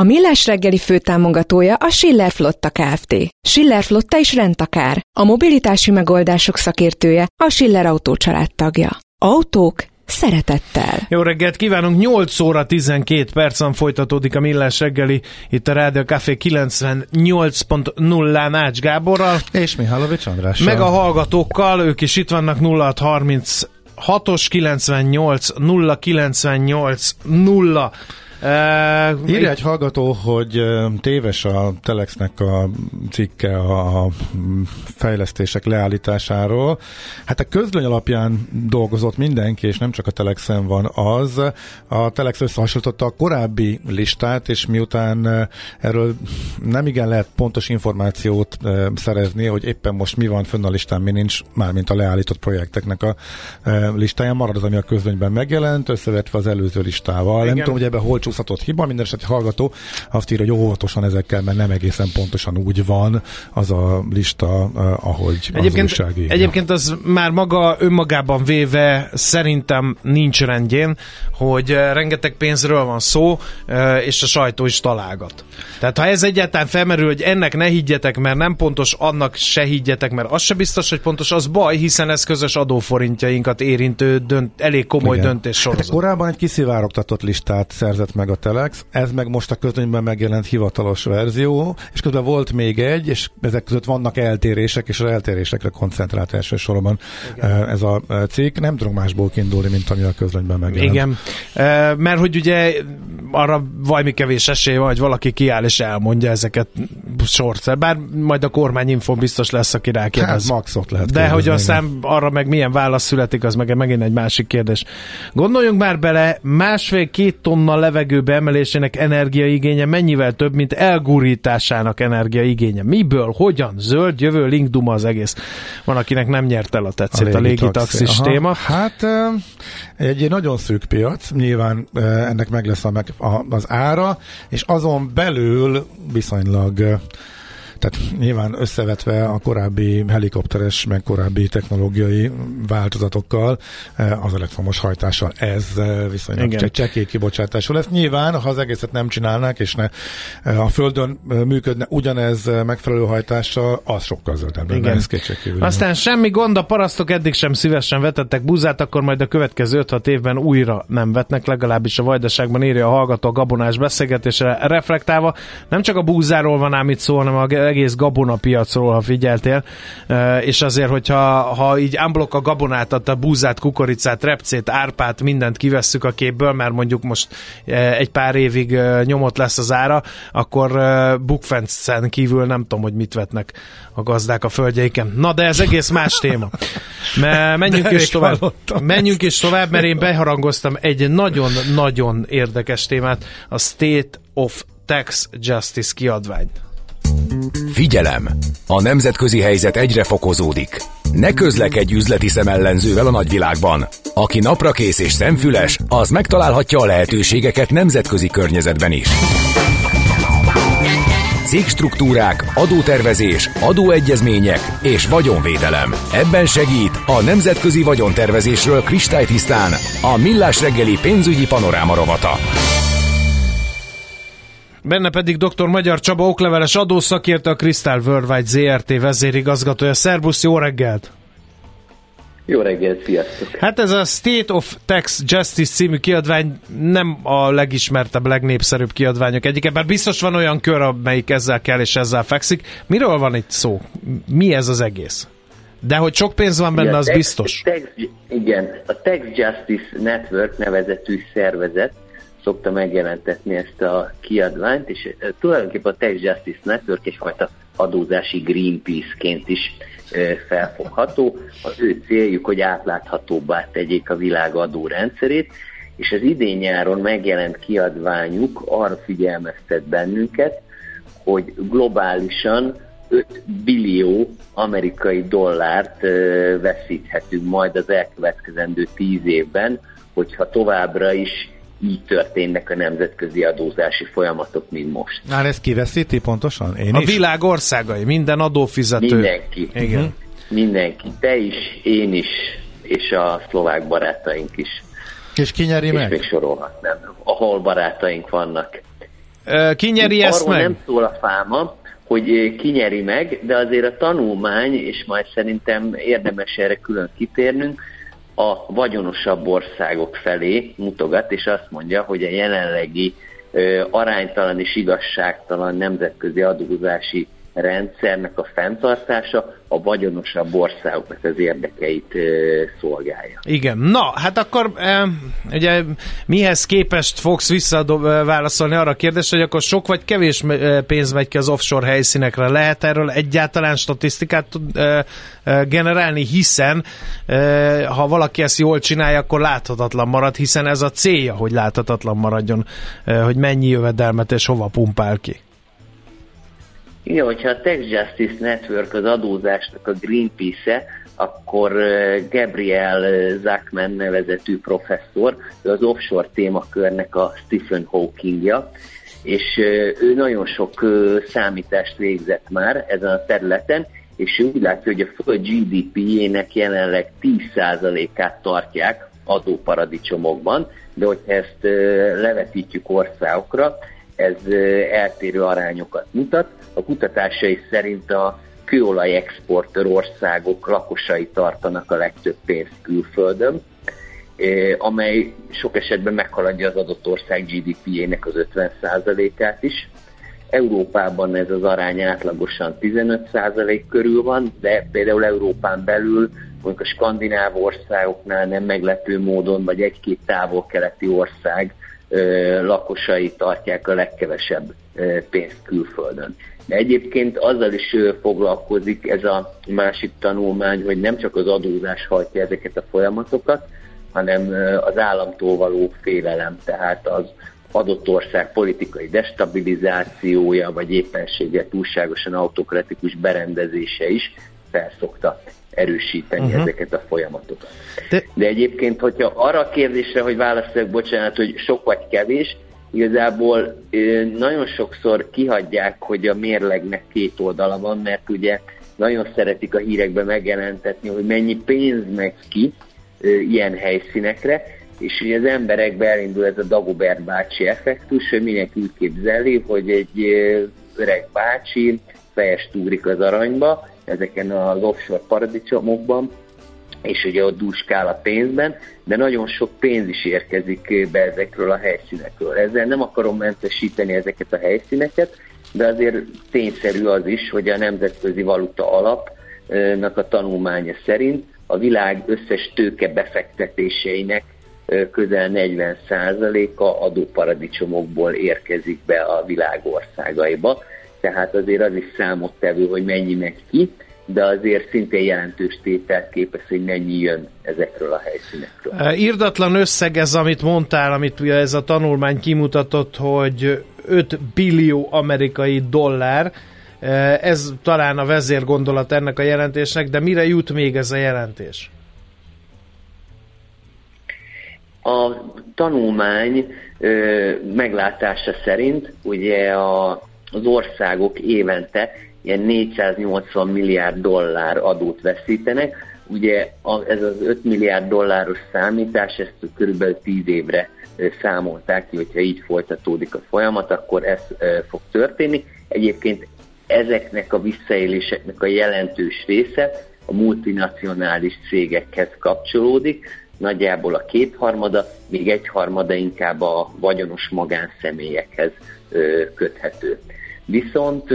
A Millás reggeli főtámogatója a Schiller Flotta Kft. Schiller Flotta is rendtakár. A mobilitási megoldások szakértője a Schiller Autó tagja. Autók szeretettel. Jó reggelt kívánunk, 8 óra 12 percen folytatódik a Millás reggeli, itt a Rádió Café 98.0-án Ács Gáborral. És Mihálovics Andrással. Meg a hallgatókkal, ők is itt vannak 0630 6-os 98 0 98 0 Uh, Írja egy hallgató, hogy téves a Telexnek a cikke a fejlesztések leállításáról. Hát a közlöny alapján dolgozott mindenki, és nem csak a Telexen van az. A Telex összehasonlította a korábbi listát, és miután erről nem igen lehet pontos információt szerezni, hogy éppen most mi van fönn a listán, mi nincs, mármint a leállított projekteknek a listáján, marad az, ami a közlönyben megjelent, összevetve az előző listával. Igen. Nem tudom, hogy ebben hol csúszhatott hiba, minden esetre hallgató azt írja, hogy óvatosan ezekkel, mert nem egészen pontosan úgy van az a lista, ahogy egyébként, az újság Egyébként az már maga önmagában véve szerintem nincs rendjén, hogy rengeteg pénzről van szó, és a sajtó is találgat. Tehát ha ez egyáltalán felmerül, hogy ennek ne higgyetek, mert nem pontos, annak se higgyetek, mert az se biztos, hogy pontos, az baj, hiszen ez közös adóforintjainkat érintő dönt, elég komoly Igen. döntés sorozat. Hát korábban egy kiszivárogtatott listát szerzett meg a Telex, ez meg most a közönyben megjelent hivatalos verzió, és közben volt még egy, és ezek között vannak eltérések, és az eltérésekre koncentrált elsősorban Igen. Eh, ez a eh, cikk. Nem tudunk másból kiindulni, mint ami a közönyben megjelent. Igen, eh, mert hogy ugye arra valami kevés esély van, hogy valaki kiáll és elmondja ezeket sorszer, bár majd a kormányinfon biztos lesz, aki rákérdez. Hát maxot lehet De hogy aztán arra meg milyen válasz születik, az meg megint egy másik kérdés. Gondoljunk már bele, másfél-két tonna levegő levegő beemelésének energiaigénye mennyivel több, mint elgurításának energiaigénye. Miből, hogyan? Zöld, jövő, linkduma az egész. Van, akinek nem nyert el a tetszét a, légitaxis téma. Hát egy nagyon szűk piac, nyilván ennek meg lesz a, az ára, és azon belül viszonylag tehát nyilván összevetve a korábbi helikopteres, meg korábbi technológiai változatokkal, eh, az elektromos hajtással ez eh, viszonylag csekély kibocsátású lesz. Nyilván, ha az egészet nem csinálnák, és ne eh, a Földön működne ugyanez megfelelő hajtással, az sokkal zöldebb. Igen. Ez Aztán semmi gond, a parasztok eddig sem szívesen vetettek búzát, akkor majd a következő 5-6 évben újra nem vetnek, legalábbis a vajdaságban írja a hallgató a gabonás beszélgetésre reflektálva. Nem csak a búzáról van ám itt szó, hanem a egész gabonapiacról, ha figyeltél, és azért, hogyha ha így unblock a gabonát, a búzát, kukoricát, repcét, árpát, mindent kivesszük a képből, mert mondjuk most egy pár évig nyomott lesz az ára, akkor bukfencen kívül nem tudom, hogy mit vetnek a gazdák a földjeiken. Na, de ez egész más téma. Menjünk is tovább. Menjünk is tovább, mert én beharangoztam egy nagyon-nagyon érdekes témát, a State of Tax Justice kiadványt. Figyelem! A nemzetközi helyzet egyre fokozódik. Ne közlekedj üzleti szemellenzővel a nagyvilágban. Aki naprakész és szemfüles, az megtalálhatja a lehetőségeket nemzetközi környezetben is. Cégstruktúrák, adótervezés, adóegyezmények és vagyonvédelem. Ebben segít a Nemzetközi Vagyontervezésről kristálytisztán a Millás reggeli pénzügyi panoráma rovata. Benne pedig dr. Magyar Csaba okleveles adószakértő, a Crystal Worldwide ZRT vezérigazgatója. Szerbusz, jó reggelt! Jó reggelt, sziasztok! Hát ez a State of Tax Justice című kiadvány nem a legismertebb, legnépszerűbb kiadványok egyike, bár biztos van olyan kör, amelyik ezzel kell és ezzel fekszik. Miről van itt szó? Mi ez az egész? De hogy sok pénz van benne, az biztos. Tax, igen, a Tax Justice Network nevezetű szervezet szokta megjelentetni ezt a kiadványt, és tulajdonképpen a Tax Justice Network egyfajta adózási Greenpeace-ként is felfogható. Az ő céljuk, hogy átláthatóbbá tegyék a világ adórendszerét, és az idén nyáron megjelent kiadványuk arra figyelmeztet bennünket, hogy globálisan 5 billió amerikai dollárt veszíthetünk majd az elkövetkezendő 10 évben, hogyha továbbra is így történnek a nemzetközi adózási folyamatok, mint most. Már ez kiveszíti pontosan? Én a is? világ országai, minden adófizető. Mindenki. Igen. Mindenki. Te is, én is, és a szlovák barátaink is. És ki nyeri és meg? még sorolhatnám, ahol barátaink vannak. Ki nyeri ezt Arról meg? nem szól a fáma, hogy ki nyeri meg, de azért a tanulmány, és majd szerintem érdemes erre külön kitérnünk, a vagyonosabb országok felé mutogat, és azt mondja, hogy a jelenlegi aránytalan és igazságtalan nemzetközi adózási rendszernek a fenntartása a vagyonosabb országoknak az érdekeit szolgálja. Igen, na, hát akkor e, ugye mihez képest fogsz visszaválaszolni arra a kérdésre, hogy akkor sok vagy kevés pénz megy ki az offshore helyszínekre? Lehet erről egyáltalán statisztikát e, generálni, hiszen ha valaki ezt jól csinálja, akkor láthatatlan marad, hiszen ez a célja, hogy láthatatlan maradjon, hogy mennyi jövedelmet és hova pumpál ki. Igen, hogyha a Tax Justice Network az adózásnak a Greenpeace-e, akkor Gabriel Zachman nevezetű professzor, ő az offshore témakörnek a Stephen Hawkingja, és ő nagyon sok számítást végzett már ezen a területen, és úgy látja, hogy a föld GDP-jének jelenleg 10%-át tartják adóparadicsomokban, de hogyha ezt levetítjük országokra, ez eltérő arányokat mutat. A kutatásai szerint a kőolaj exporter országok lakosai tartanak a legtöbb pénzt külföldön, amely sok esetben meghaladja az adott ország GDP-jének az 50%-át is. Európában ez az arány átlagosan 15% körül van, de például Európán belül mondjuk a skandináv országoknál nem meglepő módon, vagy egy-két távol-keleti ország lakosai tartják a legkevesebb pénzt külföldön. De egyébként azzal is foglalkozik ez a másik tanulmány, hogy nem csak az adózás hajtja ezeket a folyamatokat, hanem az államtól való félelem, tehát az adott ország politikai destabilizációja, vagy éppenséggel túlságosan autokratikus berendezése is felszokta erősíteni uh-huh. ezeket a folyamatokat. De... De egyébként, hogyha arra a kérdésre, hogy válaszolok, bocsánat, hogy sok vagy kevés, igazából nagyon sokszor kihagyják, hogy a mérlegnek két oldala van, mert ugye nagyon szeretik a hírekben megjelentetni, hogy mennyi pénz megy ki ilyen helyszínekre, és ugye az emberekbe elindul ez a Dagobert bácsi effektus, hogy mindenki úgy képzeli, hogy egy öreg bácsi fejest úrik az aranyba, ezeken az offshore paradicsomokban, és ugye ott dúskál a pénzben, de nagyon sok pénz is érkezik be ezekről a helyszínekről. Ezzel nem akarom mentesíteni ezeket a helyszíneket, de azért tényszerű az is, hogy a Nemzetközi Valuta Alapnak a tanulmánya szerint a világ összes tőke befektetéseinek közel 40%-a adóparadicsomokból érkezik be a világ országaiba tehát azért az is számottevő, hogy mennyi megy ki, de azért szintén jelentős tételt képes, hogy mennyi jön ezekről a helyszínekről. Írdatlan összeg ez, amit mondtál, amit ez a tanulmány kimutatott, hogy 5 billió amerikai dollár, ez talán a vezérgondolat ennek a jelentésnek, de mire jut még ez a jelentés? A tanulmány ö, meglátása szerint ugye a az országok évente ilyen 480 milliárd dollár adót veszítenek. Ugye ez az 5 milliárd dolláros számítás, ezt körülbelül 10 évre számolták ki, hogyha így folytatódik a folyamat, akkor ez fog történni. Egyébként ezeknek a visszaéléseknek a jelentős része a multinacionális cégekhez kapcsolódik, nagyjából a kétharmada, még egyharmada inkább a vagyonos magánszemélyekhez köthető. Viszont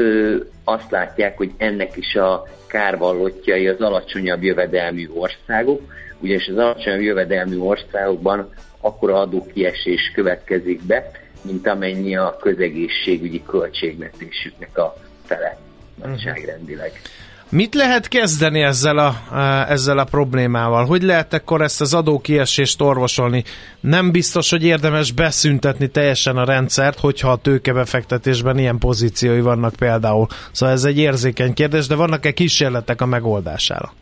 azt látják, hogy ennek is a kárvallottjai az alacsonyabb jövedelmű országok, ugyanis az alacsonyabb jövedelmű országokban akkora adókiesés következik be, mint amennyi a közegészségügyi költségvetésüknek a fele nagyságrendileg. Mit lehet kezdeni ezzel a, ezzel a problémával? Hogy lehet akkor ezt az adókiesést orvosolni? Nem biztos, hogy érdemes beszüntetni teljesen a rendszert, hogyha a tőkebefektetésben ilyen pozíciói vannak például. Szóval ez egy érzékeny kérdés, de vannak-e kísérletek a megoldására?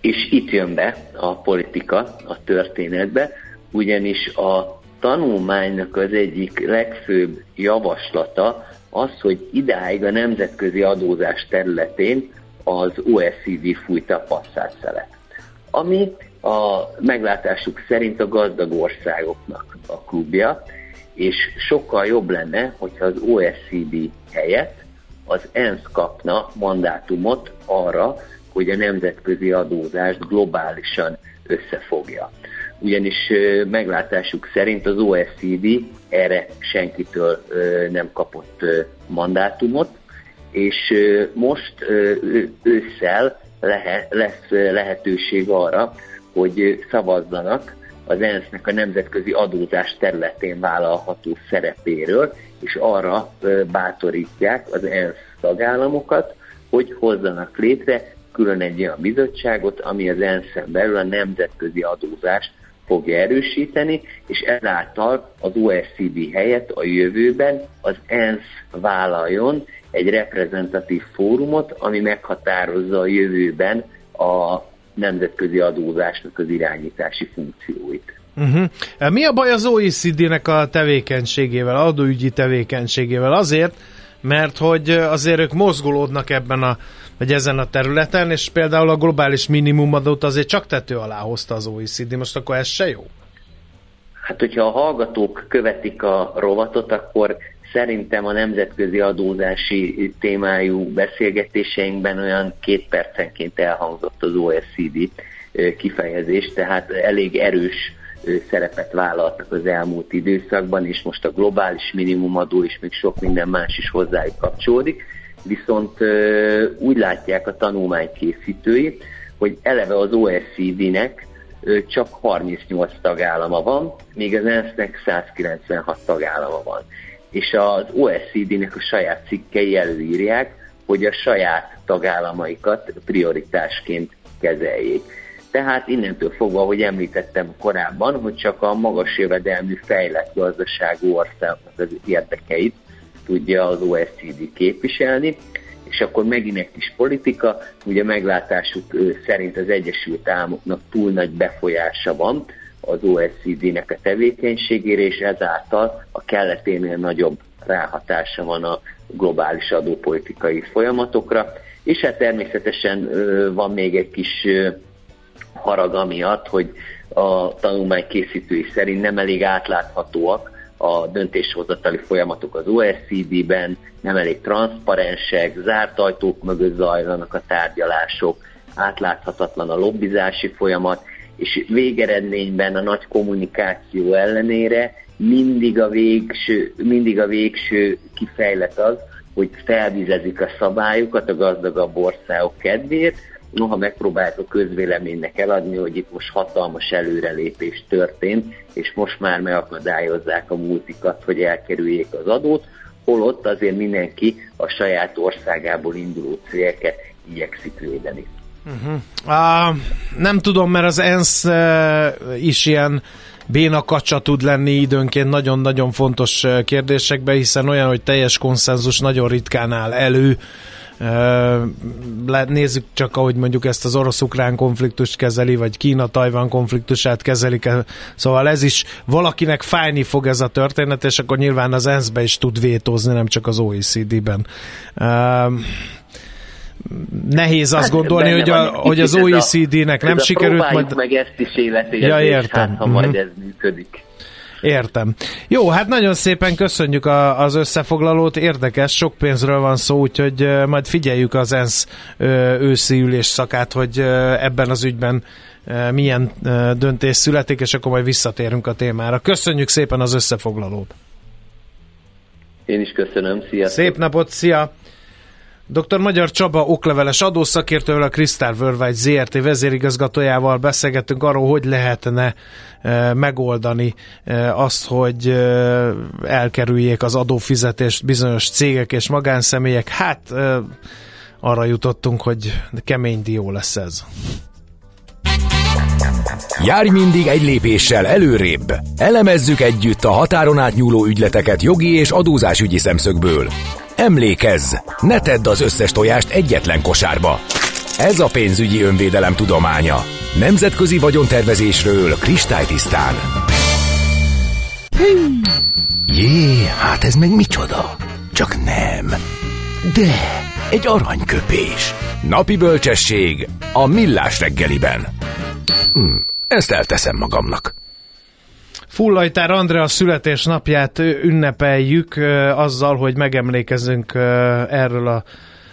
És itt jön be a politika a történetbe, ugyanis a tanulmánynak az egyik legfőbb javaslata az, hogy idáig a nemzetközi adózás területén az OECD fújta a passzát szelet. Ami a meglátásuk szerint a gazdag országoknak a klubja, és sokkal jobb lenne, hogyha az OECD helyett az ENSZ kapna mandátumot arra, hogy a nemzetközi adózást globálisan összefogja ugyanis meglátásuk szerint az OECD erre senkitől nem kapott mandátumot, és most ősszel lesz lehetőség arra, hogy szavazzanak az ENSZ-nek a nemzetközi adózás területén vállalható szerepéről, és arra bátorítják az ENSZ tagállamokat, hogy hozzanak létre külön egy olyan bizottságot, ami az ENSZ-en belül a nemzetközi adózást fogja erősíteni, és ezáltal az OECD helyett a jövőben az ENSZ vállaljon egy reprezentatív fórumot, ami meghatározza a jövőben a nemzetközi adózásnak az irányítási funkcióit. Uh-huh. Mi a baj az OECD-nek a tevékenységével, adóügyi tevékenységével? Azért, mert hogy azért ők mozgolódnak ebben a vagy ezen a területen, és például a globális minimumadót azért csak tető alá hozta az OECD, most akkor ez se jó? Hát, hogyha a hallgatók követik a rovatot, akkor szerintem a nemzetközi adózási témájú beszélgetéseinkben olyan két percenként elhangzott az OECD kifejezés, tehát elég erős szerepet vállaltak az elmúlt időszakban, és most a globális minimumadó és még sok minden más is hozzájuk kapcsolódik viszont úgy látják a tanulmány készítői, hogy eleve az OECD-nek csak 38 tagállama van, míg az ENSZ-nek 196 tagállama van. És az OECD-nek a saját cikkei előírják, hogy a saját tagállamaikat prioritásként kezeljék. Tehát innentől fogva, hogy említettem korábban, hogy csak a magas jövedelmű fejlett gazdaságú országnak az érdekeit tudja az OECD képviselni, és akkor megint egy kis politika, ugye meglátásuk szerint az Egyesült Államoknak túl nagy befolyása van az OECD-nek a tevékenységére, és ezáltal a kelleténél nagyobb ráhatása van a globális adópolitikai folyamatokra, és hát természetesen van még egy kis harag amiatt, hogy a tanulmány készítői szerint nem elég átláthatóak a döntéshozatali folyamatok az OECD-ben, nem elég transzparensek, zárt ajtók mögött zajlanak a tárgyalások, átláthatatlan a lobbizási folyamat, és végeredményben a nagy kommunikáció ellenére mindig a végső, mindig a végső kifejlet az, hogy felvizezik a szabályokat a gazdagabb országok kedvéért, noha megpróbált a közvéleménynek eladni, hogy itt most hatalmas előrelépés történt, és most már megakadályozzák a multikat, hogy elkerüljék az adót, holott azért mindenki a saját országából induló célket igyekszik védeni. Uh-huh. Uh, nem tudom, mert az ENSZ uh, is ilyen béna kacsa tud lenni időnként nagyon-nagyon fontos kérdésekben, hiszen olyan, hogy teljes konszenzus nagyon ritkán áll elő, Nézzük csak, ahogy mondjuk ezt az orosz-ukrán konfliktust kezeli, vagy Kína-Tajvan konfliktusát kezelik. Szóval ez is valakinek fájni fog ez a történet, és akkor nyilván az ENSZ-be is tud vétózni, nem csak az OECD-ben. Nehéz azt hát, gondolni, hogy, a, hogy az OECD-nek nem sikerült majd... meg ezt is életézni, ja, értem. hát ha majd uh-huh. ez működik. Értem. Jó, hát nagyon szépen köszönjük a, az összefoglalót, érdekes, sok pénzről van szó, úgyhogy majd figyeljük az ENSZ őszi ülés szakát, hogy ebben az ügyben milyen döntés születik, és akkor majd visszatérünk a témára. Köszönjük szépen az összefoglalót. Én is köszönöm, szia. Szép napot, szia! Dr. Magyar Csaba okleveles adószakértővel, a Crystal Worldwide ZRT vezérigazgatójával beszélgettünk arról, hogy lehetne e, megoldani e, azt, hogy e, elkerüljék az adófizetést bizonyos cégek és magánszemélyek. Hát e, arra jutottunk, hogy kemény dió lesz ez. Járj mindig egy lépéssel előrébb. Elemezzük együtt a határon átnyúló ügyleteket jogi és adózásügyi szemszögből. Emlékezz, ne tedd az összes tojást egyetlen kosárba. Ez a pénzügyi önvédelem tudománya. Nemzetközi vagyontervezésről kristálytisztán. Jé, hát ez meg micsoda? Csak nem. De, egy aranyköpés. Napi bölcsesség a millás reggeliben. Hm, ezt elteszem magamnak. Fullajtár Andrea születésnapját ünnepeljük azzal, hogy megemlékezünk erről a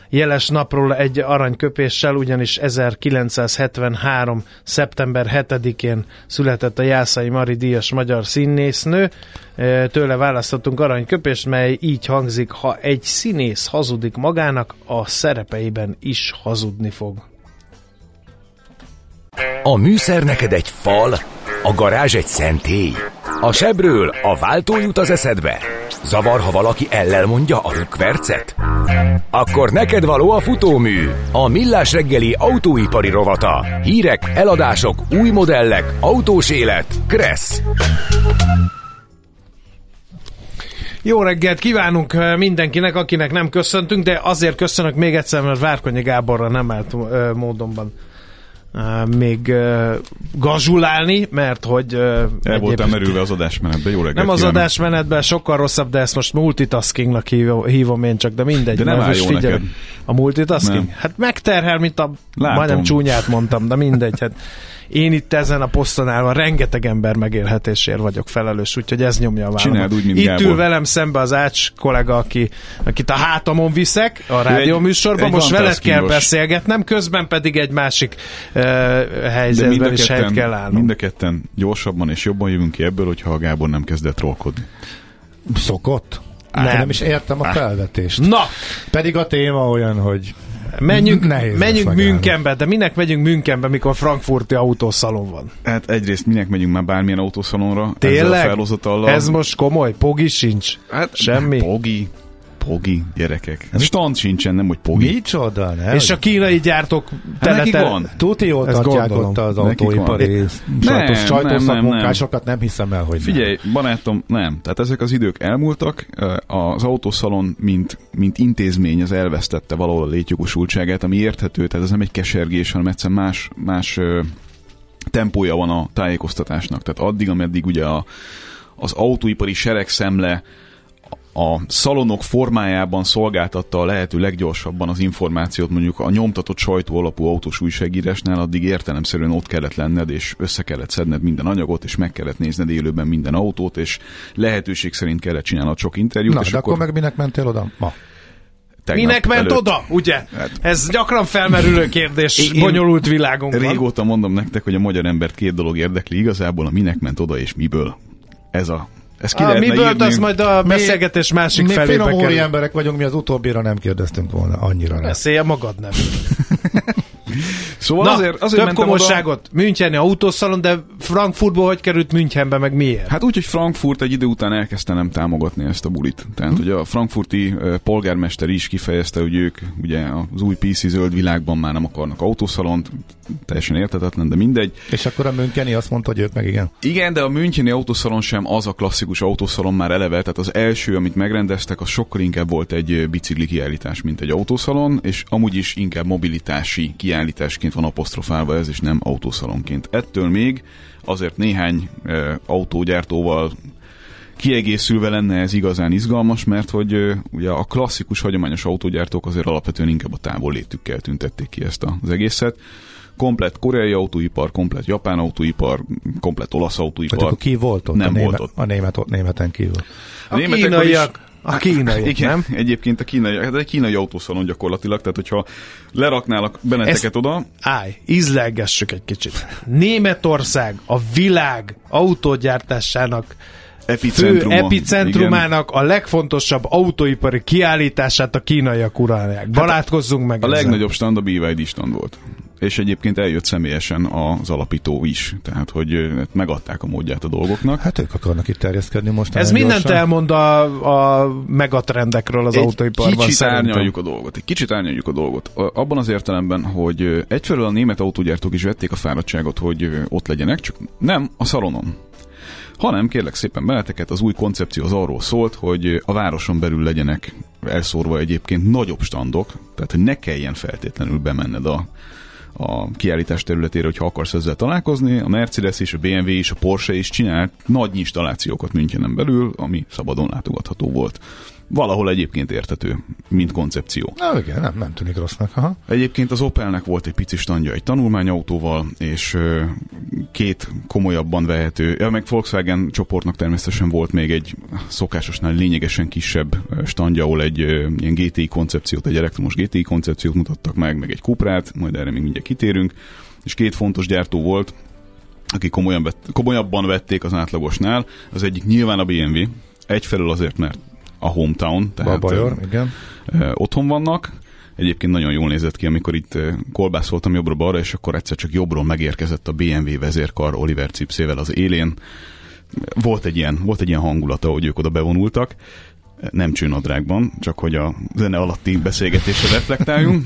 jeles napról egy aranyköpéssel, ugyanis 1973. szeptember 7-én született a Jászai Mari díjas magyar színésznő. Tőle választottunk aranyköpést, mely így hangzik, ha egy színész hazudik magának, a szerepeiben is hazudni fog. A műszer neked egy fal, a garázs egy szentély. A sebről a váltó jut az eszedbe. Zavar, ha valaki ellel mondja a rükvercet? Akkor neked való a futómű, a millás reggeli autóipari rovata. Hírek, eladások, új modellek, autós élet. Kressz. Jó reggelt kívánunk mindenkinek, akinek nem köszöntünk, de azért köszönök még egyszer, mert Várkonyi Gáborra nem állt módonban még gazsulálni, mert hogy... El voltam merülve az adásmenetben, jó reggelt Nem az adásmenetben, sokkal rosszabb, de ezt most multitaskingnak hívom, hívom én csak, de mindegy. De nem áll jó figyelj, neked. A multitasking? Nem. Hát megterhel, mint a... Látom. Majdnem csúnyát mondtam, de mindegy. Hát én itt ezen a poszton állva rengeteg ember megélhetésért vagyok felelős, úgyhogy ez nyomja a vállamat. úgy, mint Itt Gábor. ül velem szembe az Ács kollega, aki, akit a hátamon viszek a rádióműsorban, most veled kell beszélgetnem, közben pedig egy másik uh, helyzetben is helyet kell állnom. Mind a ketten gyorsabban és jobban jövünk ki ebből, hogyha a Gábor nem kezdett trollkodni. Szokott? Nem. nem is értem a felvetést. Na! Pedig a téma olyan, hogy Menjünk, Nehéz menjünk Münchenbe, de minek megyünk Münchenbe, mikor frankfurti autószalon van? Hát egyrészt minek megyünk már bármilyen autószalonra? Tényleg? Ez most komoly? Pogi sincs? Hát Semmi? Pogi. Pogi, gyerekek. Stand sincsen, nem hogy pogi. Micsoda, nem? És a kínai gyártók hát nekik van. Tuti jól tartják ott az autóipari sajtószakmunkásokat, nem, nem hiszem el, hogy Figyelj, nem. barátom, nem. Tehát ezek az idők elmúltak, az autószalon, mint, mint intézmény, az elvesztette valahol a létjogosultságát, ami érthető, tehát ez nem egy kesergés, hanem egyszerűen más, más tempója van a tájékoztatásnak. Tehát addig, ameddig ugye a, az autóipari seregszemle a szalonok formájában szolgáltatta a lehető leggyorsabban az információt mondjuk a nyomtatott sajtó alapú autós újságírásnál, addig értelemszerűen ott kellett lenned, és össze kellett szedned minden anyagot, és meg kellett nézned élőben minden autót, és lehetőség szerint kellett csinálnod sok interjút. Na, és de akkor, akkor meg minek mentél oda? Ma. Tegnap Minek ment előtt. oda, ugye? Hát, Ez gyakran felmerülő kérdés én, bonyolult világunkban. Régóta mondom nektek, hogy a magyar embert két dolog érdekli igazából, a minek ment oda és miből. Ez a ez ki ah, miből írni? az majd a beszélgetés másik mi felébe finom kell. emberek vagyunk, mi az utóbbira nem kérdeztünk volna annyira. Beszélj a magad nem. Szóval Na, azért, azért több komolyságot. Oda... Müncheni autószalon, de Frankfurtból hogy került Münchenbe, meg miért? Hát úgy, hogy Frankfurt egy idő után elkezdte nem támogatni ezt a bulit. Tehát hm. ugye a frankfurti polgármester is kifejezte, hogy ők ugye az új PC zöld világban már nem akarnak autószalont, teljesen értetetlen, de mindegy. És akkor a Müncheni azt mondta, hogy ők meg igen? Igen, de a Müncheni autószalon sem az a klasszikus autószalon már eleve, tehát az első, amit megrendeztek, az sokkal inkább volt egy bicikli kiállítás, mint egy autószalon, és amúgy is inkább mobilitási kiállításként van apostrofálva ez, és nem autószalonként. Ettől még azért néhány e, autógyártóval kiegészülve lenne ez igazán izgalmas, mert hogy e, ugye a klasszikus, hagyományos autógyártók azért alapvetően inkább a távol létükkel tüntették ki ezt az egészet komplet koreai autóipar, komplet japán autóipar, komplet olasz autóipar. akkor ki volt ott? Nem a német, volt ott. A német, németen kívül. A, a kínaiak. A kínai, Igen, nem? Egyébként a kínai, hát egy kínai autószalon gyakorlatilag, tehát hogyha leraknálak benneteket Ezt, oda... Állj, ízlelgessük egy kicsit. Németország a világ autógyártásának fő epicentrumának igen. a legfontosabb autóipari kiállítását a kínaiak uralják. Hát meg A ezzel. legnagyobb stand a BYD stand volt és egyébként eljött személyesen az alapító is, tehát hogy megadták a módját a dolgoknak. Hát ők akarnak itt terjeszkedni most. Ez mindent gyorsan. elmond a, a megatrendekről az egy autóiparban. Kicsit szerintem. árnyaljuk a dolgot, egy kicsit árnyaljuk a dolgot. Abban az értelemben, hogy egyfelől a német autógyártók is vették a fáradtságot, hogy ott legyenek, csak nem a szalonon hanem kérlek szépen beleteket, az új koncepció az arról szólt, hogy a városon belül legyenek elszórva egyébként nagyobb standok, tehát hogy ne kelljen feltétlenül bemenned a, a kiállítás területére, hogyha akarsz ezzel találkozni. A Mercedes és a BMW és a Porsche is csinált nagy installációkat Münchenen belül, ami szabadon látogatható volt valahol egyébként értető, mint koncepció. Na igen, nem, nem tűnik rossznak. Aha. Egyébként az Opelnek volt egy pici standja egy tanulmányautóval, és két komolyabban vehető, ja, meg Volkswagen csoportnak természetesen volt még egy szokásosnál lényegesen kisebb standja, ahol egy ilyen GTI koncepciót, egy elektromos GTI koncepciót mutattak meg, meg egy Cuprát, majd erre még mindjárt kitérünk, és két fontos gyártó volt, akik komolyan vett, komolyabban vették az átlagosnál. Az egyik nyilván a BMW, egyfelől azért, mert a hometown, tehát Bajor, igen. otthon vannak. Egyébként nagyon jól nézett ki, amikor itt kolbászoltam jobbra-balra, és akkor egyszer csak jobbról megérkezett a BMW vezérkar Oliver Cipszével az élén. Volt egy ilyen, volt egy ilyen hangulata, hogy ők oda bevonultak. Nem csőnadrágban, csak hogy a zene alatti beszélgetésre reflektáljunk.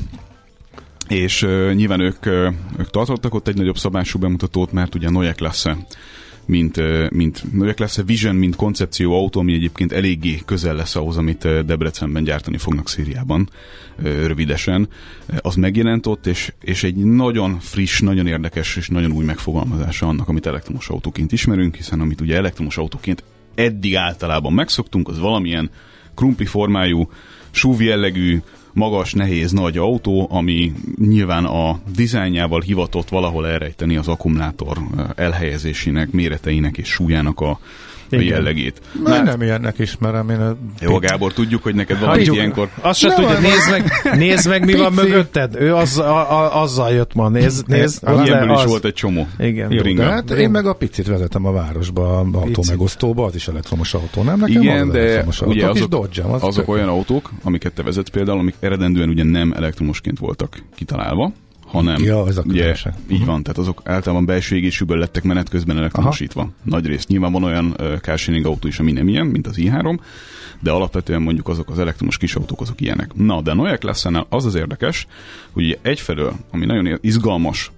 és uh, nyilván ők, uh, ők tartottak ott egy nagyobb szabású bemutatót, mert ugye Noyak lesz mint, mint lesz a Vision, mint koncepció autó, ami egyébként eléggé közel lesz ahhoz, amit Debrecenben gyártani fognak Szíriában rövidesen. Az megjelent ott, és, és egy nagyon friss, nagyon érdekes és nagyon új megfogalmazása annak, amit elektromos autóként ismerünk, hiszen amit ugye elektromos autóként eddig általában megszoktunk, az valamilyen krumpli formájú, SUV jellegű, magas, nehéz, nagy autó, ami nyilván a dizájnjával hivatott valahol elrejteni az akkumulátor elhelyezésének, méreteinek és súlyának a a jellegét. Már nem ilyennek ismerem. Én a Jó, Gábor, tudjuk, hogy neked van egy ilyenkor... Azt se tudja, nézd meg, nézd meg, mi van mögötted. Ő az, a, a, azzal jött ma, nézd. nézd az Ilyenből is volt egy csomó. Igen. Jó, de hát én meg a picit vezetem a városba, a autómegosztóba, az is elektromos autó, nem? Nekem Igen, de ugye azok, dodge az azok olyan autók, amiket te vezetsz például, amik eredendően ugye nem elektromosként voltak kitalálva, hanem ja, ez a ugye, így van, tehát azok általában belső égésűből lettek menet közben elektromosítva. Aha. Nagy rész. Nyilván van olyan uh, carsharing autó is, ami nem ilyen, mint az i3, de alapvetően mondjuk azok az elektromos kis autók, azok ilyenek. Na, de a Klasse-nál az az érdekes, hogy ugye egyfelől, ami nagyon izgalmas,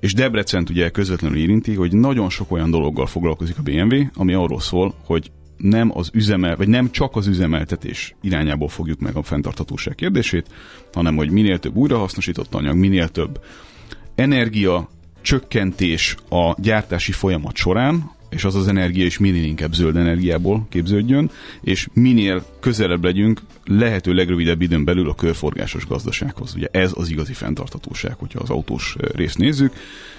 és Debrecent ugye közvetlenül érinti, hogy nagyon sok olyan dologgal foglalkozik a BMW, ami arról szól, hogy nem az üzemel, vagy nem csak az üzemeltetés irányából fogjuk meg a fenntarthatóság kérdését, hanem hogy minél több újrahasznosított anyag, minél több energia csökkentés a gyártási folyamat során, és az az energia is minél inkább zöld energiából képződjön, és minél közelebb legyünk lehető legrövidebb időn belül a körforgásos gazdasághoz. Ugye ez az igazi fenntarthatóság, hogyha az autós részt nézzük,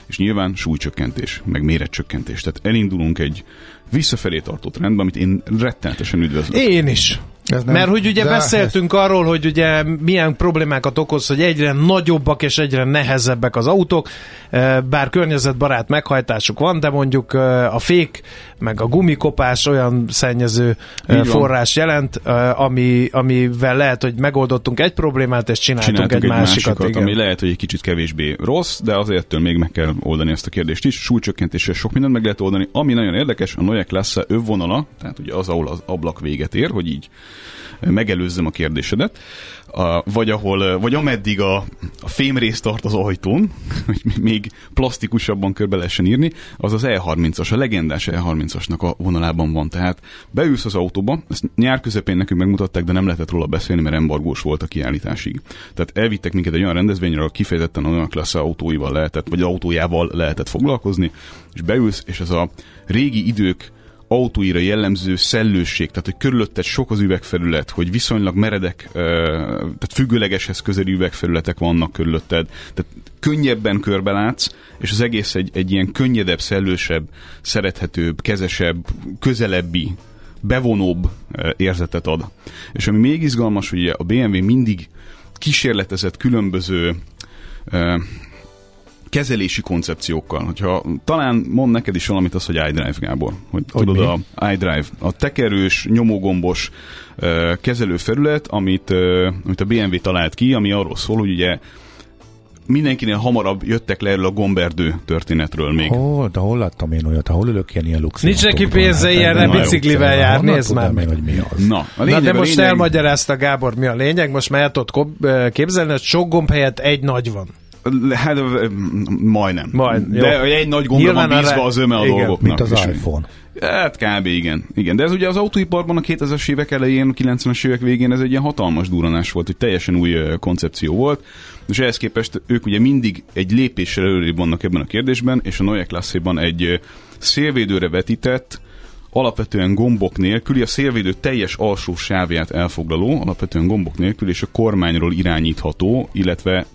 és nyilván súlycsökkentés, meg méretcsökkentés. Tehát elindulunk egy visszafelé tartó trendbe, amit én rettenetesen üdvözlök. Én is. Ez nem, Mert hogy ugye beszéltünk ez... arról, hogy ugye milyen problémákat okoz, hogy egyre nagyobbak és egyre nehezebbek az autók, e, bár környezetbarát meghajtásuk van, de mondjuk e, a fék meg a gumikopás olyan szennyező Így forrás van. jelent, ami, amivel lehet, hogy megoldottunk egy problémát, és csináltunk, csináltunk egy, egy másikat. másikat igen. ami lehet, hogy egy kicsit kevésbé rossz, de azért ettől még meg kell oldani ezt a kérdést is. Súlycsökkentéssel sok mindent meg lehet oldani. Ami nagyon érdekes, a Noyak lesz övvonala, tehát ugye az, ahol az ablak véget ér, hogy így megelőzzem a kérdésedet, vagy, ahol, vagy ameddig a, a fémrész tart az ajtón, hogy még plastikusabban körbe lehessen írni, az az E30-as, a legendás E30-asnak a vonalában van. Tehát beülsz az autóba, ezt nyár közepén nekünk megmutatták, de nem lehetett róla beszélni, mert embargós volt a kiállításig. Tehát elvittek minket egy olyan rendezvényre, ahol kifejezetten olyan klassz autóival lehetett, vagy autójával lehetett foglalkozni, és beülsz, és ez a régi idők autóira jellemző szellőség, tehát hogy körülötted sok az üvegfelület, hogy viszonylag meredek, tehát függőlegeshez közeli üvegfelületek vannak körülötted, tehát könnyebben körbelátsz, és az egész egy, egy ilyen könnyedebb, szellősebb, szerethetőbb, kezesebb, közelebbi, bevonóbb érzetet ad. És ami még izgalmas, hogy a BMW mindig kísérletezett különböző kezelési koncepciókkal. Hogyha talán mond neked is valamit az, hogy iDrive, Gábor. Hogy, hogy tudod, mi? a iDrive, a tekerős, nyomógombos uh, kezelőfelület, amit, uh, amit a BMW talált ki, ami arról szól, hogy ugye mindenkinél hamarabb jöttek le erről a gomberdő történetről még. Hol, de hol láttam én olyat, hol ülök ilyen, ilyen luxus. Nincs neki pénze hát, ilyenre biciklivel jár, nézd már meg. Hogy mi az. Na, a lényeg, Na de most lényeg... elmagyarázta Gábor, mi a lényeg, most már tudod képzelni, hogy sok gomb helyett egy nagy van. Hát majdnem. Majd, jó. De egy nagy gombra van bízva az öme a igen. dolgoknak. Mint az iPhone. Hát kb. igen. igen. De ez ugye az autóiparban a 2000-es évek elején, 90-es évek végén ez egy ilyen hatalmas duranás volt, hogy teljesen új koncepció volt, és ehhez képest ők ugye mindig egy lépéssel előrébb vannak ebben a kérdésben, és a Neue klasse egy szélvédőre vetített, alapvetően gombok nélküli, a szélvédő teljes alsó sávját elfoglaló, alapvetően gombok nélkül, és a kormányról irányítható, illetve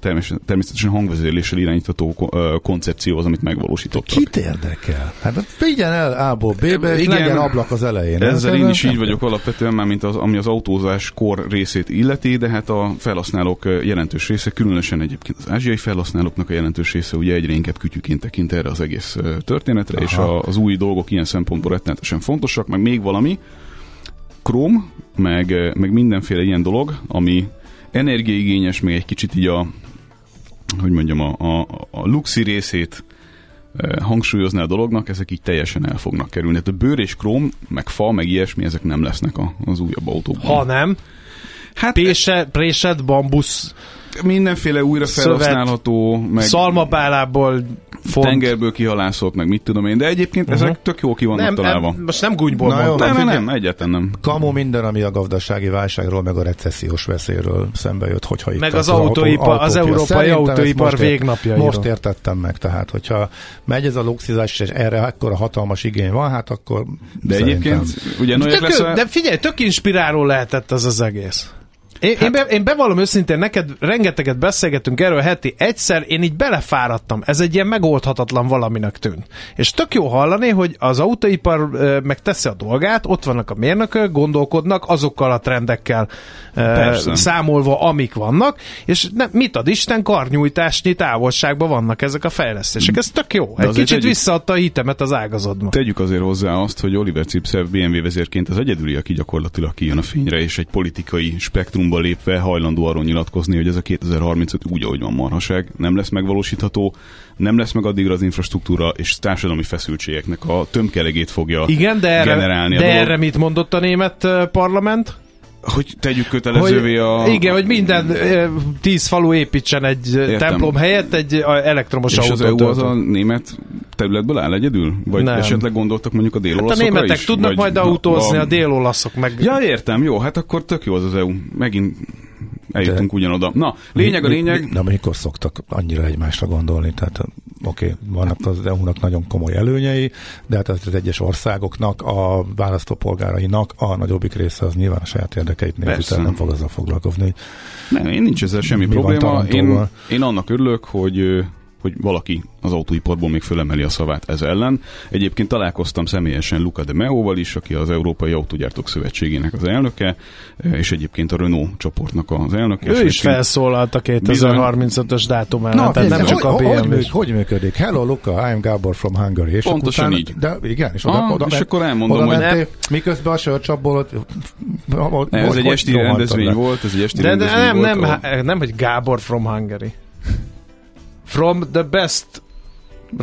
természetesen hangvezérléssel irányítható koncepció az, amit megvalósítottak. Kit érdekel? Hát figyelj el A-ból B-be, és legyen ablak az elején. Ezzel én is így vagyok alapvetően, már mint az, ami az autózás kor részét illeti, de hát a felhasználók jelentős része, különösen egyébként az ázsiai felhasználóknak a jelentős része ugye egyre inkább kütyüként tekint erre az egész történetre, Aha. és a, az új dolgok ilyen szempontból rettenetesen fontosak, meg még valami, Chrome, meg, meg mindenféle ilyen dolog, ami energiaigényes, még egy kicsit így a, hogy mondjam, a, a, a luxi részét e, hangsúlyozni a dolognak, ezek így teljesen el fognak kerülni. Tehát a bőr és króm, meg fa, meg ilyesmi, ezek nem lesznek a, az újabb autókban. Ha nem, hát Pése, présed, bambusz mindenféle újra felhasználható, meg szalmabálából font. tengerből kihalászott, meg mit tudom én, de egyébként uh-huh. ezek tök jó ki vannak nem, találva. Nem, most nem gúnyból Na mondtam. Nem, nem, nem, egyáltalán nem. Kamu minden, ami a gazdasági válságról, meg a recessziós veszélyről szembe jött, hogyha itt Meg az, az autóipar, autó, az európai autóipar most végnapjairól. Most értettem meg, tehát hogyha megy ez a luxizás, és erre akkor a hatalmas igény van, hát akkor De egyébként, ugye de, lesz a... de figyelj, tök inspiráló lehetett az az egész. Én, hát, én, be, én bevallom őszintén, neked rengeteget beszélgetünk erről heti egyszer, én így belefáradtam. Ez egy ilyen megoldhatatlan valaminek tűnt. És tök jó hallani, hogy az autóipar meg teszi a dolgát, ott vannak a mérnökök, gondolkodnak azokkal a trendekkel Persze. számolva, amik vannak, és ne, mit ad Isten, karnyújtásnyi távolságban vannak ezek a fejlesztések. Ez tök jó. Egy kicsit tegyük, visszaadta a hitemet az ágazatban. Tegyük azért hozzá azt, hogy Oliver Cipsev BMW vezérként az egyedüli, aki gyakorlatilag kijön a fényre, és egy politikai spektrumban Paktumba lépve hajlandó arról nyilatkozni, hogy ez a 2035 úgy, ahogy van marhaság, nem lesz megvalósítható, nem lesz meg addigra az infrastruktúra, és társadalmi feszültségeknek a tömkelegét fogja Igen, de erre, generálni. De erre mit mondott a német parlament? hogy tegyük kötelezővé hogy, a... Igen, hogy minden tíz falu építsen egy Értem. templom helyett egy elektromos autót. És az EU az a német területből áll egyedül? Vagy nem. esetleg gondoltak mondjuk a délolaszokra hát a németek is? tudnak vagy majd autózni, a, a délolaszok meg... Ja, értem, jó, hát akkor tök jó az az EU. Megint eljutunk de ugyanoda. Na, lényeg a lényeg... Mi, mi, de mikor szoktak annyira egymásra gondolni? Tehát oké, okay, vannak az EU-nak nagyon komoly előnyei, de hát az egyes országoknak, a választópolgárainak a nagyobbik része az nyilván a saját érdekeit nélkül nem fog azzal foglalkozni. Nem, én nincs ezzel semmi probléma. Én, én annak örülök, hogy hogy valaki az autóiparból még fölemeli a szavát ez ellen. Egyébként találkoztam személyesen Luca de Meóval is, aki az Európai Autógyártók Szövetségének az elnöke, és egyébként a Renault csoportnak az elnöke. Ő is felszólalt a 2035-ös dátumán, Na, tehát nem csak a BMW. Hogy, hogy, hogy működik? Hello Luca, I'm Gabor from Hungary. És Pontosan így. De igen, és oda, ah, oda, és akkor elmondom, oda hogy mentél, miközben a sörcsapból ez egy esti rendezvény volt, ez egy esti de, nem, nem, nem, hogy Gábor from Hungary. From the best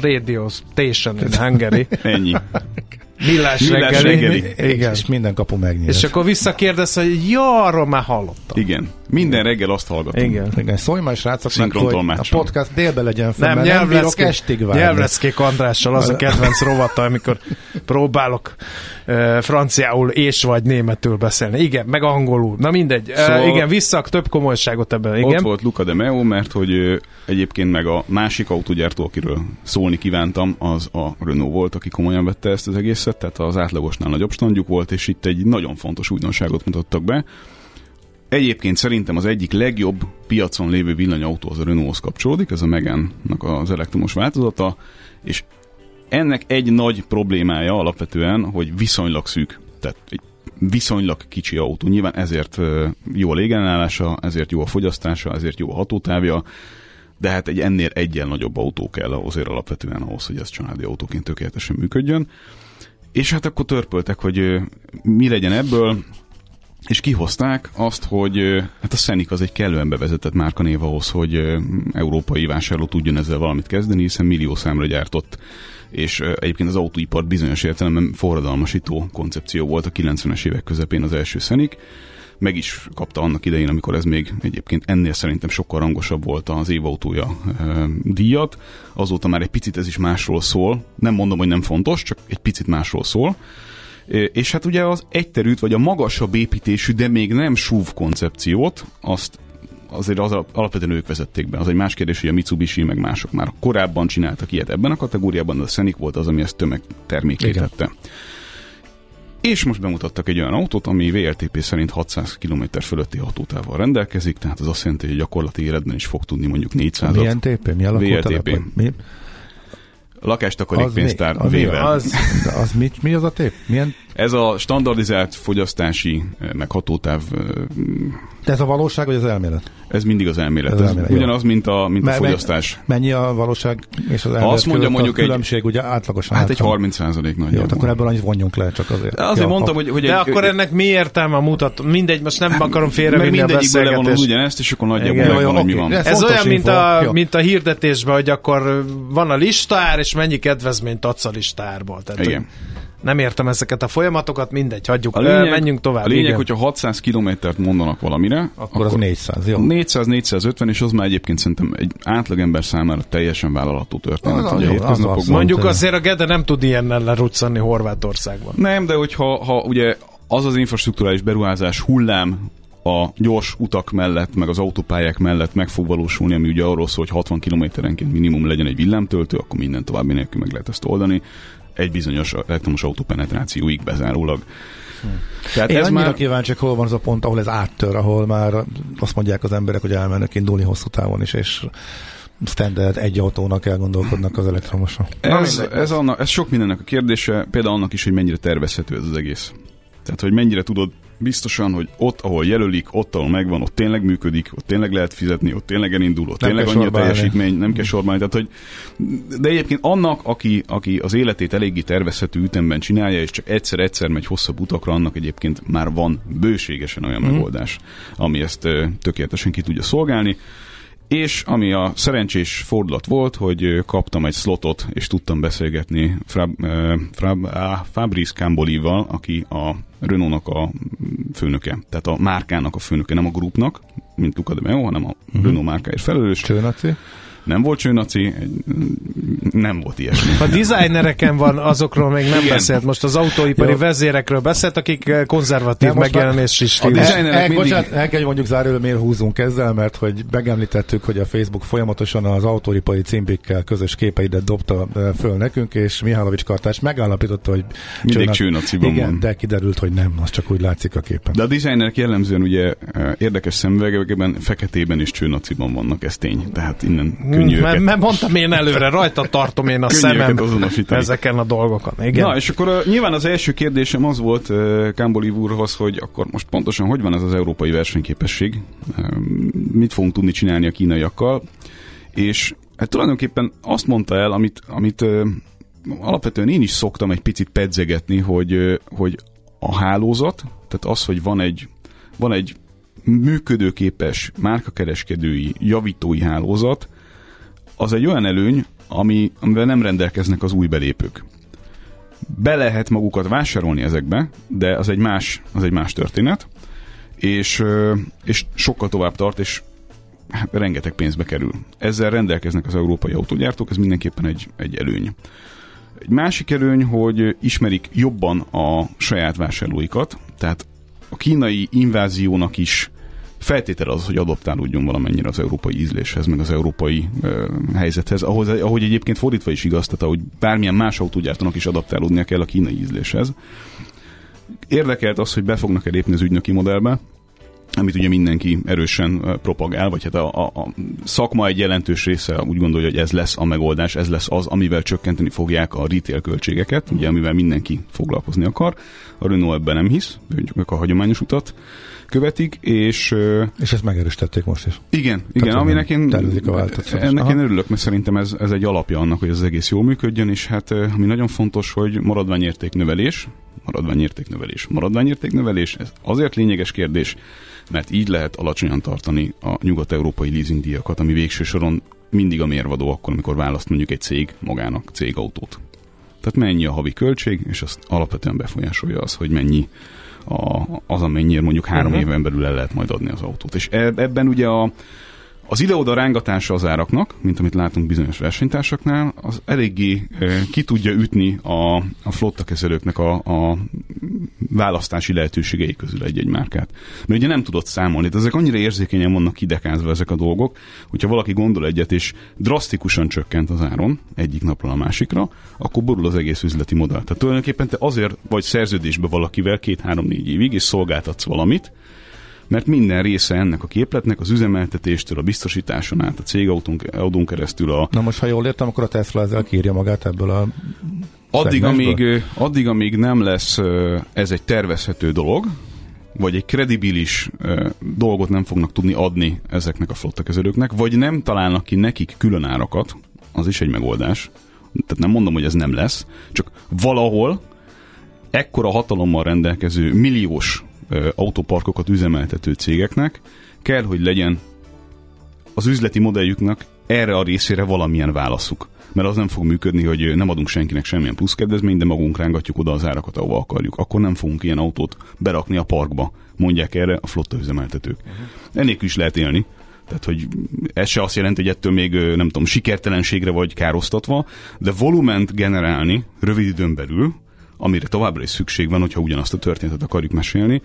radio station in Hungary. Ennyi. Millás, Millás reggeli. reggeli. Igen. És minden kapu megnyílt. És akkor visszakérdez, hogy ja, arról már hallottam. Igen. Minden reggel azt hallgatom. Igen. Igen. Szólj már srácoknak, hogy a podcast délbe legyen fel, nem, nem bírok estig várni. Nyelvleckék Andrással az a kedvenc rovata, amikor próbálok uh, franciául és vagy németül beszélni. Igen, meg angolul. Na mindegy. Szóval uh, igen, visszak több komolyságot ebben. Igen. Ott volt Luca de Meo, mert hogy uh, egyébként meg a másik autógyártó, akiről szólni kívántam, az a Renault volt, aki komolyan vette ezt az egészet, tehát az átlagosnál nagyobb standjuk volt, és itt egy nagyon fontos újdonságot mutattak be Egyébként szerintem az egyik legjobb piacon lévő villanyautó az a Renaulthoz kapcsolódik, ez a Megane-nak az elektromos változata, és ennek egy nagy problémája alapvetően, hogy viszonylag szűk, tehát egy viszonylag kicsi autó. Nyilván ezért jó a légellenállása, ezért jó a fogyasztása, ezért jó a hatótávja, de hát egy ennél egyen nagyobb autó kell azért alapvetően ahhoz, hogy ez családi autóként tökéletesen működjön. És hát akkor törpöltek, hogy mi legyen ebből, és kihozták azt, hogy hát a Szenik az egy kellően bevezetett márkanév ahhoz, hogy európai vásárló tudjon ezzel valamit kezdeni, hiszen millió számra gyártott és egyébként az autóipart bizonyos értelemben forradalmasító koncepció volt a 90-es évek közepén az első Szenik. Meg is kapta annak idején, amikor ez még egyébként ennél szerintem sokkal rangosabb volt az évautója e, díjat. Azóta már egy picit ez is másról szól. Nem mondom, hogy nem fontos, csak egy picit másról szól. És hát ugye az egyterűt, vagy a magasabb építésű, de még nem SUV koncepciót, azt azért az alapvetően ők vezették be. Az egy más kérdés, hogy a Mitsubishi meg mások már korábban csináltak ilyet ebben a kategóriában, de a Scenic volt az, ami ezt tömegtermékítette. És most bemutattak egy olyan autót, ami VLTP szerint 600 km fölötti hatótával rendelkezik, tehát az azt jelenti, hogy gyakorlati életben is fog tudni mondjuk 400 Milyen TP? Mi VLTP. Mi? Lakástakarékpénztár az, mi, az, az, az mi, mi az a tép? Milyen? Ez a standardizált fogyasztási, meg hatótáv de ez a valóság, vagy az elmélet? Ez mindig az elmélet. Ez, ez elmélet ugyanaz, mint a, mint a fogyasztás. Mennyi a valóság és az elmélet Azt mondja mondjuk a különbség, egy, ugye átlagosan? Hát egy 30 százalék nagy. Jó, akkor ebből annyit vonjunk le, csak azért. De azért ja, mondtam, hogy, hogy De egy, akkor ennek mi értelme mutat? Mindegy, most nem akarom félrevinni a beszélgetést. ugyanezt, és akkor nagyjából megvan, hogy mi van. Ez olyan, mint a, mint a hirdetésben, hogy akkor van a listár, és mennyi kedvezményt adsz a listárból. Igen nem értem ezeket a folyamatokat, mindegy, hagyjuk, a lényeg, menjünk tovább. A lényeg, igen. hogyha 600 kilométert mondanak valamire, akkor, akkor az 400, jó? 400-450, és az már egyébként szerintem egy átlagember számára teljesen vállalható történet. Az, ugye, az, az, Mondjuk azért a Gede nem tud ilyennel leruccanni Horvátországban. Nem, de hogyha ha ugye az az infrastruktúrális beruházás hullám, a gyors utak mellett, meg az autópályák mellett meg fog valósulni, ami ugye arról szól, hogy 60 kilométerenként minimum legyen egy villámtöltő, akkor minden további nélkül meg lehet ezt oldani egy bizonyos elektromos autó penetrációig bezárólag. Hm. Tehát Én ez annyira már... kíváncsiak, hol van az a pont, ahol ez áttör, ahol már azt mondják az emberek, hogy elmennek indulni hosszú távon is, és standard egy autónak elgondolkodnak az elektromosan. Ez, ez, annak, ez sok mindennek a kérdése, például annak is, hogy mennyire tervezhető ez az egész. Tehát, hogy mennyire tudod biztosan, hogy ott, ahol jelölik, ott, ahol megvan, ott tényleg működik, ott tényleg lehet fizetni, ott tényleg elindul, ott nem tényleg annyi a teljesítmény, nem kell sorban. Tehát, hogy, de egyébként annak, aki, aki az életét eléggé tervezhető ütemben csinálja, és csak egyszer-egyszer megy hosszabb utakra, annak egyébként már van bőségesen olyan mm. megoldás, ami ezt tökéletesen ki tudja szolgálni. És ami a szerencsés fordulat volt, hogy kaptam egy slotot, és tudtam beszélgetni Frab, Frab, Fabrice Cambolival, aki a Renault-nak a főnöke, tehát a márkának a főnöke, nem a grupnak, mint Luca de Meo, hanem a uh-huh. Renault márkáért felelős. Csőnaci nem volt csőnaci, nem volt ilyesmi. A designereken van, azokról még nem Igen. beszélt. Most az autóipari Jó. vezérekről beszélt, akik eh, konzervatív megjelenés is. A designerek el, mindig... bocsánat, el kell mondjuk zárul, miért húzunk ezzel, mert hogy megemlítettük, hogy a Facebook folyamatosan az autóipari címpikkel közös képeidet dobta eh, föl nekünk, és Mihálovics Kartás megállapította, hogy mindig csőnaciban Igen, van. de kiderült, hogy nem, az csak úgy látszik a képen. De a designerek jellemzően ugye eh, érdekes szemüvegekben, feketében és csőnaciban vannak, ez tény. Tehát innen könnyű mert, mert mondtam én előre, rajta tartom én a szemem ezeken a dolgokon. Igen. Na, és akkor uh, nyilván az első kérdésem az volt uh, Kámboli úrhoz, hogy akkor most pontosan hogy van ez az európai versenyképesség, uh, mit fogunk tudni csinálni a kínaiakkal, és hát tulajdonképpen azt mondta el, amit, amit uh, alapvetően én is szoktam egy picit pedzegetni, hogy, uh, hogy a hálózat, tehát az, hogy van egy, van egy működőképes márkakereskedői, javítói hálózat, az egy olyan előny, ami, amivel nem rendelkeznek az új belépők. Be lehet magukat vásárolni ezekbe, de az egy más, az egy más történet, és, és sokkal tovább tart, és hát rengeteg pénzbe kerül. Ezzel rendelkeznek az európai autógyártók, ez mindenképpen egy, egy előny. Egy másik előny, hogy ismerik jobban a saját vásárlóikat, tehát a kínai inváziónak is feltétel az, hogy adoptálódjon valamennyire az európai ízléshez, meg az európai ö, helyzethez, ahhoz, ahogy egyébként fordítva is igaz, tehát ahogy bármilyen más autógyártónak is adaptálódnia kell a kínai ízléshez. Érdekelt az, hogy be fognak-e lépni az ügynöki modellbe, amit ugye mindenki erősen propagál, vagy hát a, a, a szakma egy jelentős része úgy gondolja, hogy ez lesz a megoldás, ez lesz az, amivel csökkenteni fogják a retail költségeket, ugye amivel mindenki foglalkozni akar. A Renault ebben nem hisz, ők a hagyományos utat követik, és... És ezt megerősítették most is. Igen, igen, Tehát, aminek én, a ennek én örülök, mert szerintem ez, ez egy alapja annak, hogy ez az egész jól működjön, és hát ami nagyon fontos, hogy maradványértéknövelés, maradványértéknövelés, maradványértéknövelés, ez azért lényeges kérdés, mert így lehet alacsonyan tartani a nyugat-európai leasingdíjakat, ami végső soron mindig a mérvadó akkor, amikor választ mondjuk egy cég magának cégautót. Tehát mennyi a havi költség, és azt alapvetően befolyásolja az, hogy mennyi a, az, amennyire mondjuk három uh-huh. éven belül el lehet majd adni az autót. És ebben ugye a, az ide-oda rángatása az áraknak, mint amit látunk bizonyos versenytársaknál, az eléggé ki tudja ütni a, a flottakezelőknek a, a választási lehetőségei közül egy-egy márkát. Mert ugye nem tudott számolni, de ezek annyira érzékenyen vannak kidekázva ezek a dolgok, hogyha valaki gondol egyet, és drasztikusan csökkent az áron egyik napról a másikra, akkor borul az egész üzleti modell. Tehát tulajdonképpen te azért vagy szerződésbe valakivel két-három-négy évig, és szolgáltatsz valamit, mert minden része ennek a képletnek az üzemeltetéstől, a biztosításon át, a cégautón keresztül a... Na most, ha jól értem, akkor a Tesla ezzel kírja magát ebből a Addig amíg, addig, amíg nem lesz ez egy tervezhető dolog, vagy egy kredibilis dolgot nem fognak tudni adni ezeknek a flottakezelőknek, vagy nem találnak ki nekik külön árakat, az is egy megoldás. Tehát nem mondom, hogy ez nem lesz, csak valahol ekkora hatalommal rendelkező milliós autóparkokat üzemeltető cégeknek kell, hogy legyen az üzleti modelljüknek erre a részére valamilyen válaszuk. Mert az nem fog működni, hogy nem adunk senkinek semmilyen plusz kedvezményt, de magunk rángatjuk oda az árakat, ahova akarjuk. Akkor nem fogunk ilyen autót berakni a parkba, mondják erre a flotta üzemeltetők. Uh-huh. Ennélkül is lehet élni. Tehát, hogy ez se azt jelenti, hogy ettől még, nem tudom, sikertelenségre vagy károsztatva, de volument generálni rövid időn belül, amire továbbra is szükség van, hogyha ugyanazt a történetet akarjuk mesélni,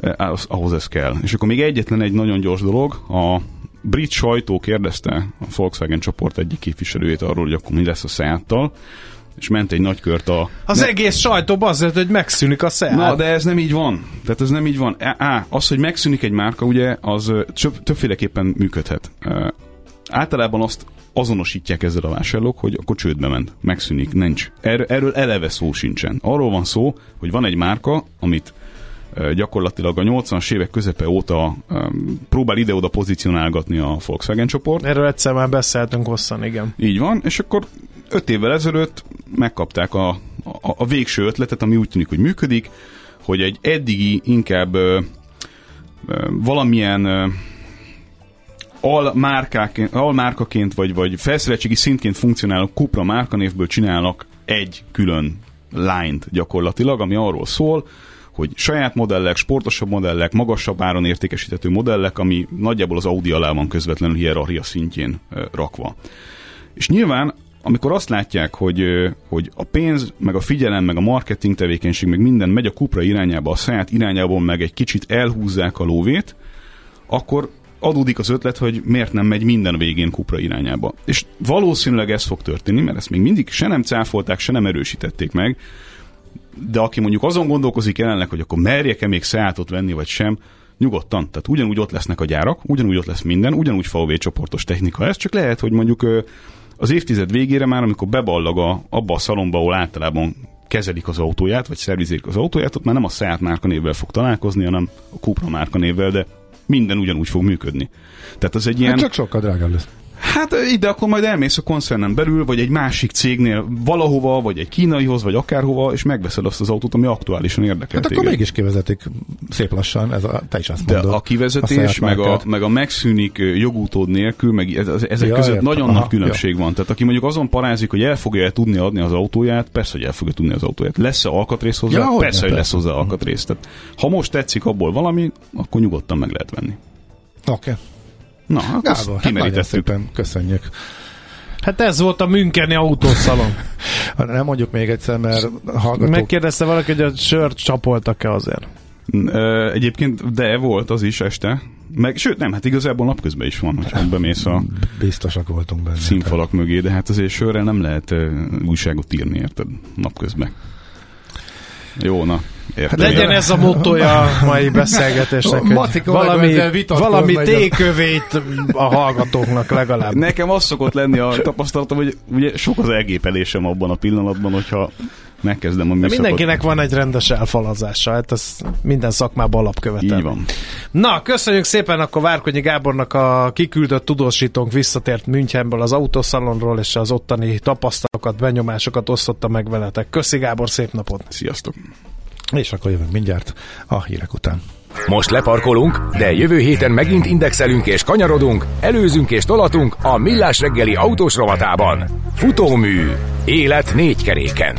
eh, ahhoz ez kell. És akkor még egyetlen egy nagyon gyors dolog, a brit sajtó kérdezte a Volkswagen csoport egyik képviselőjét arról, hogy akkor mi lesz a Seattal, és ment egy nagy kört a... Az ne... egész sajtó azért, hogy megszűnik a Seat. Na, de ez nem így van. Tehát ez nem így van. Á, az, hogy megszűnik egy márka, ugye, az többféleképpen működhet. Általában azt azonosítják ezzel a vásárlók, hogy akkor csődbe ment, megszűnik, nincs. Er, erről eleve szó sincsen. Arról van szó, hogy van egy márka, amit gyakorlatilag a 80-as évek közepe óta um, próbál ide-oda pozícionálgatni a Volkswagen csoport. Erről egyszer már beszéltünk hosszan, igen. Így van, és akkor öt évvel ezelőtt megkapták a, a, a végső ötletet, ami úgy tűnik, hogy működik, hogy egy eddigi inkább ö, ö, valamilyen ö, almárkaként, vagy, vagy felszereltségi szintként funkcionáló Cupra márkanévből csinálnak egy külön line gyakorlatilag, ami arról szól, hogy saját modellek, sportosabb modellek, magasabb áron értékesíthető modellek, ami nagyjából az Audi alá van közvetlenül hierarchia szintjén rakva. És nyilván amikor azt látják, hogy, hogy a pénz, meg a figyelem, meg a marketing tevékenység, meg minden megy a kupra irányába, a saját irányából meg egy kicsit elhúzzák a lóvét, akkor adódik az ötlet, hogy miért nem megy minden végén kupra irányába. És valószínűleg ez fog történni, mert ezt még mindig se nem cáfolták, se nem erősítették meg, de aki mondjuk azon gondolkozik jelenleg, hogy akkor merjek-e még Seatot venni, vagy sem, nyugodtan. Tehát ugyanúgy ott lesznek a gyárak, ugyanúgy ott lesz minden, ugyanúgy VW csoportos technika ez, csak lehet, hogy mondjuk az évtized végére már, amikor beballag a, abba a szalomba, ahol általában kezelik az autóját, vagy szervizik az autóját, ott már nem a Seat márkanévvel fog találkozni, hanem a Cupra márkanévvel, de minden ugyanúgy fog működni. Tehát az egy ilyen... Hát csak sokkal drágább lesz. Hát ide akkor majd elmész a koncernen belül, vagy egy másik cégnél valahova, vagy egy kínaihoz, vagy akárhova, és megveszed azt az autót, ami aktuálisan érdekel Hát akkor mégis kivezetik szép lassan, ez a, te is azt mondod. De a kivezetés, a meg, a, meg a megszűnik jogútód nélkül, meg ez, ezek ja, között értem. nagyon Aha, nagy különbség ja. van. Tehát aki mondjuk azon parázik, hogy el fogja tudni adni az autóját, persze, hogy el fogja tudni az autóját. Lesz-e alkatrész hozzá? Ja, persze, hogy lesz hozzá alkatrész. Tehát, ha most tetszik abból valami, akkor nyugodtan meg lehet venni. Oké. Okay. Na, Gábor, hát szépen köszönjük. Hát ez volt a Müncheni autószalon. Nem mondjuk még egyszer, mert hallgatók... Megkérdezte valaki, hogy a sört csapoltak-e azért? Egyébként de volt az is este. Meg, sőt, nem, hát igazából napközben is van, hogy bemész a Biztosak voltunk benne. Színfalak mögé, de hát azért sörrel nem lehet újságot írni, érted? Napközben. Jó, na. Értem. Legyen ez a motója a mai beszélgetésnek. valami, valami tékövét a hallgatóknak legalább. Nekem az szokott lenni a tapasztalatom, hogy ugye sok az elgépelésem abban a pillanatban, hogyha megkezdem a műszakot. De mindenkinek van egy rendes elfalazása, hát ez minden szakmában alapkövetel. Így van. Na, köszönjük szépen, akkor Várkonyi Gábornak a kiküldött tudósítónk visszatért Münchenből az autószalonról, és az ottani tapasztalatokat, benyomásokat osztotta meg veletek. Köszi Gábor, szép napot! Sziasztok! És akkor jövünk mindjárt a hírek után. Most leparkolunk, de jövő héten megint indexelünk és kanyarodunk, előzünk és tolatunk a Millás reggeli autós rovatában. Futómű. Élet négy keréken.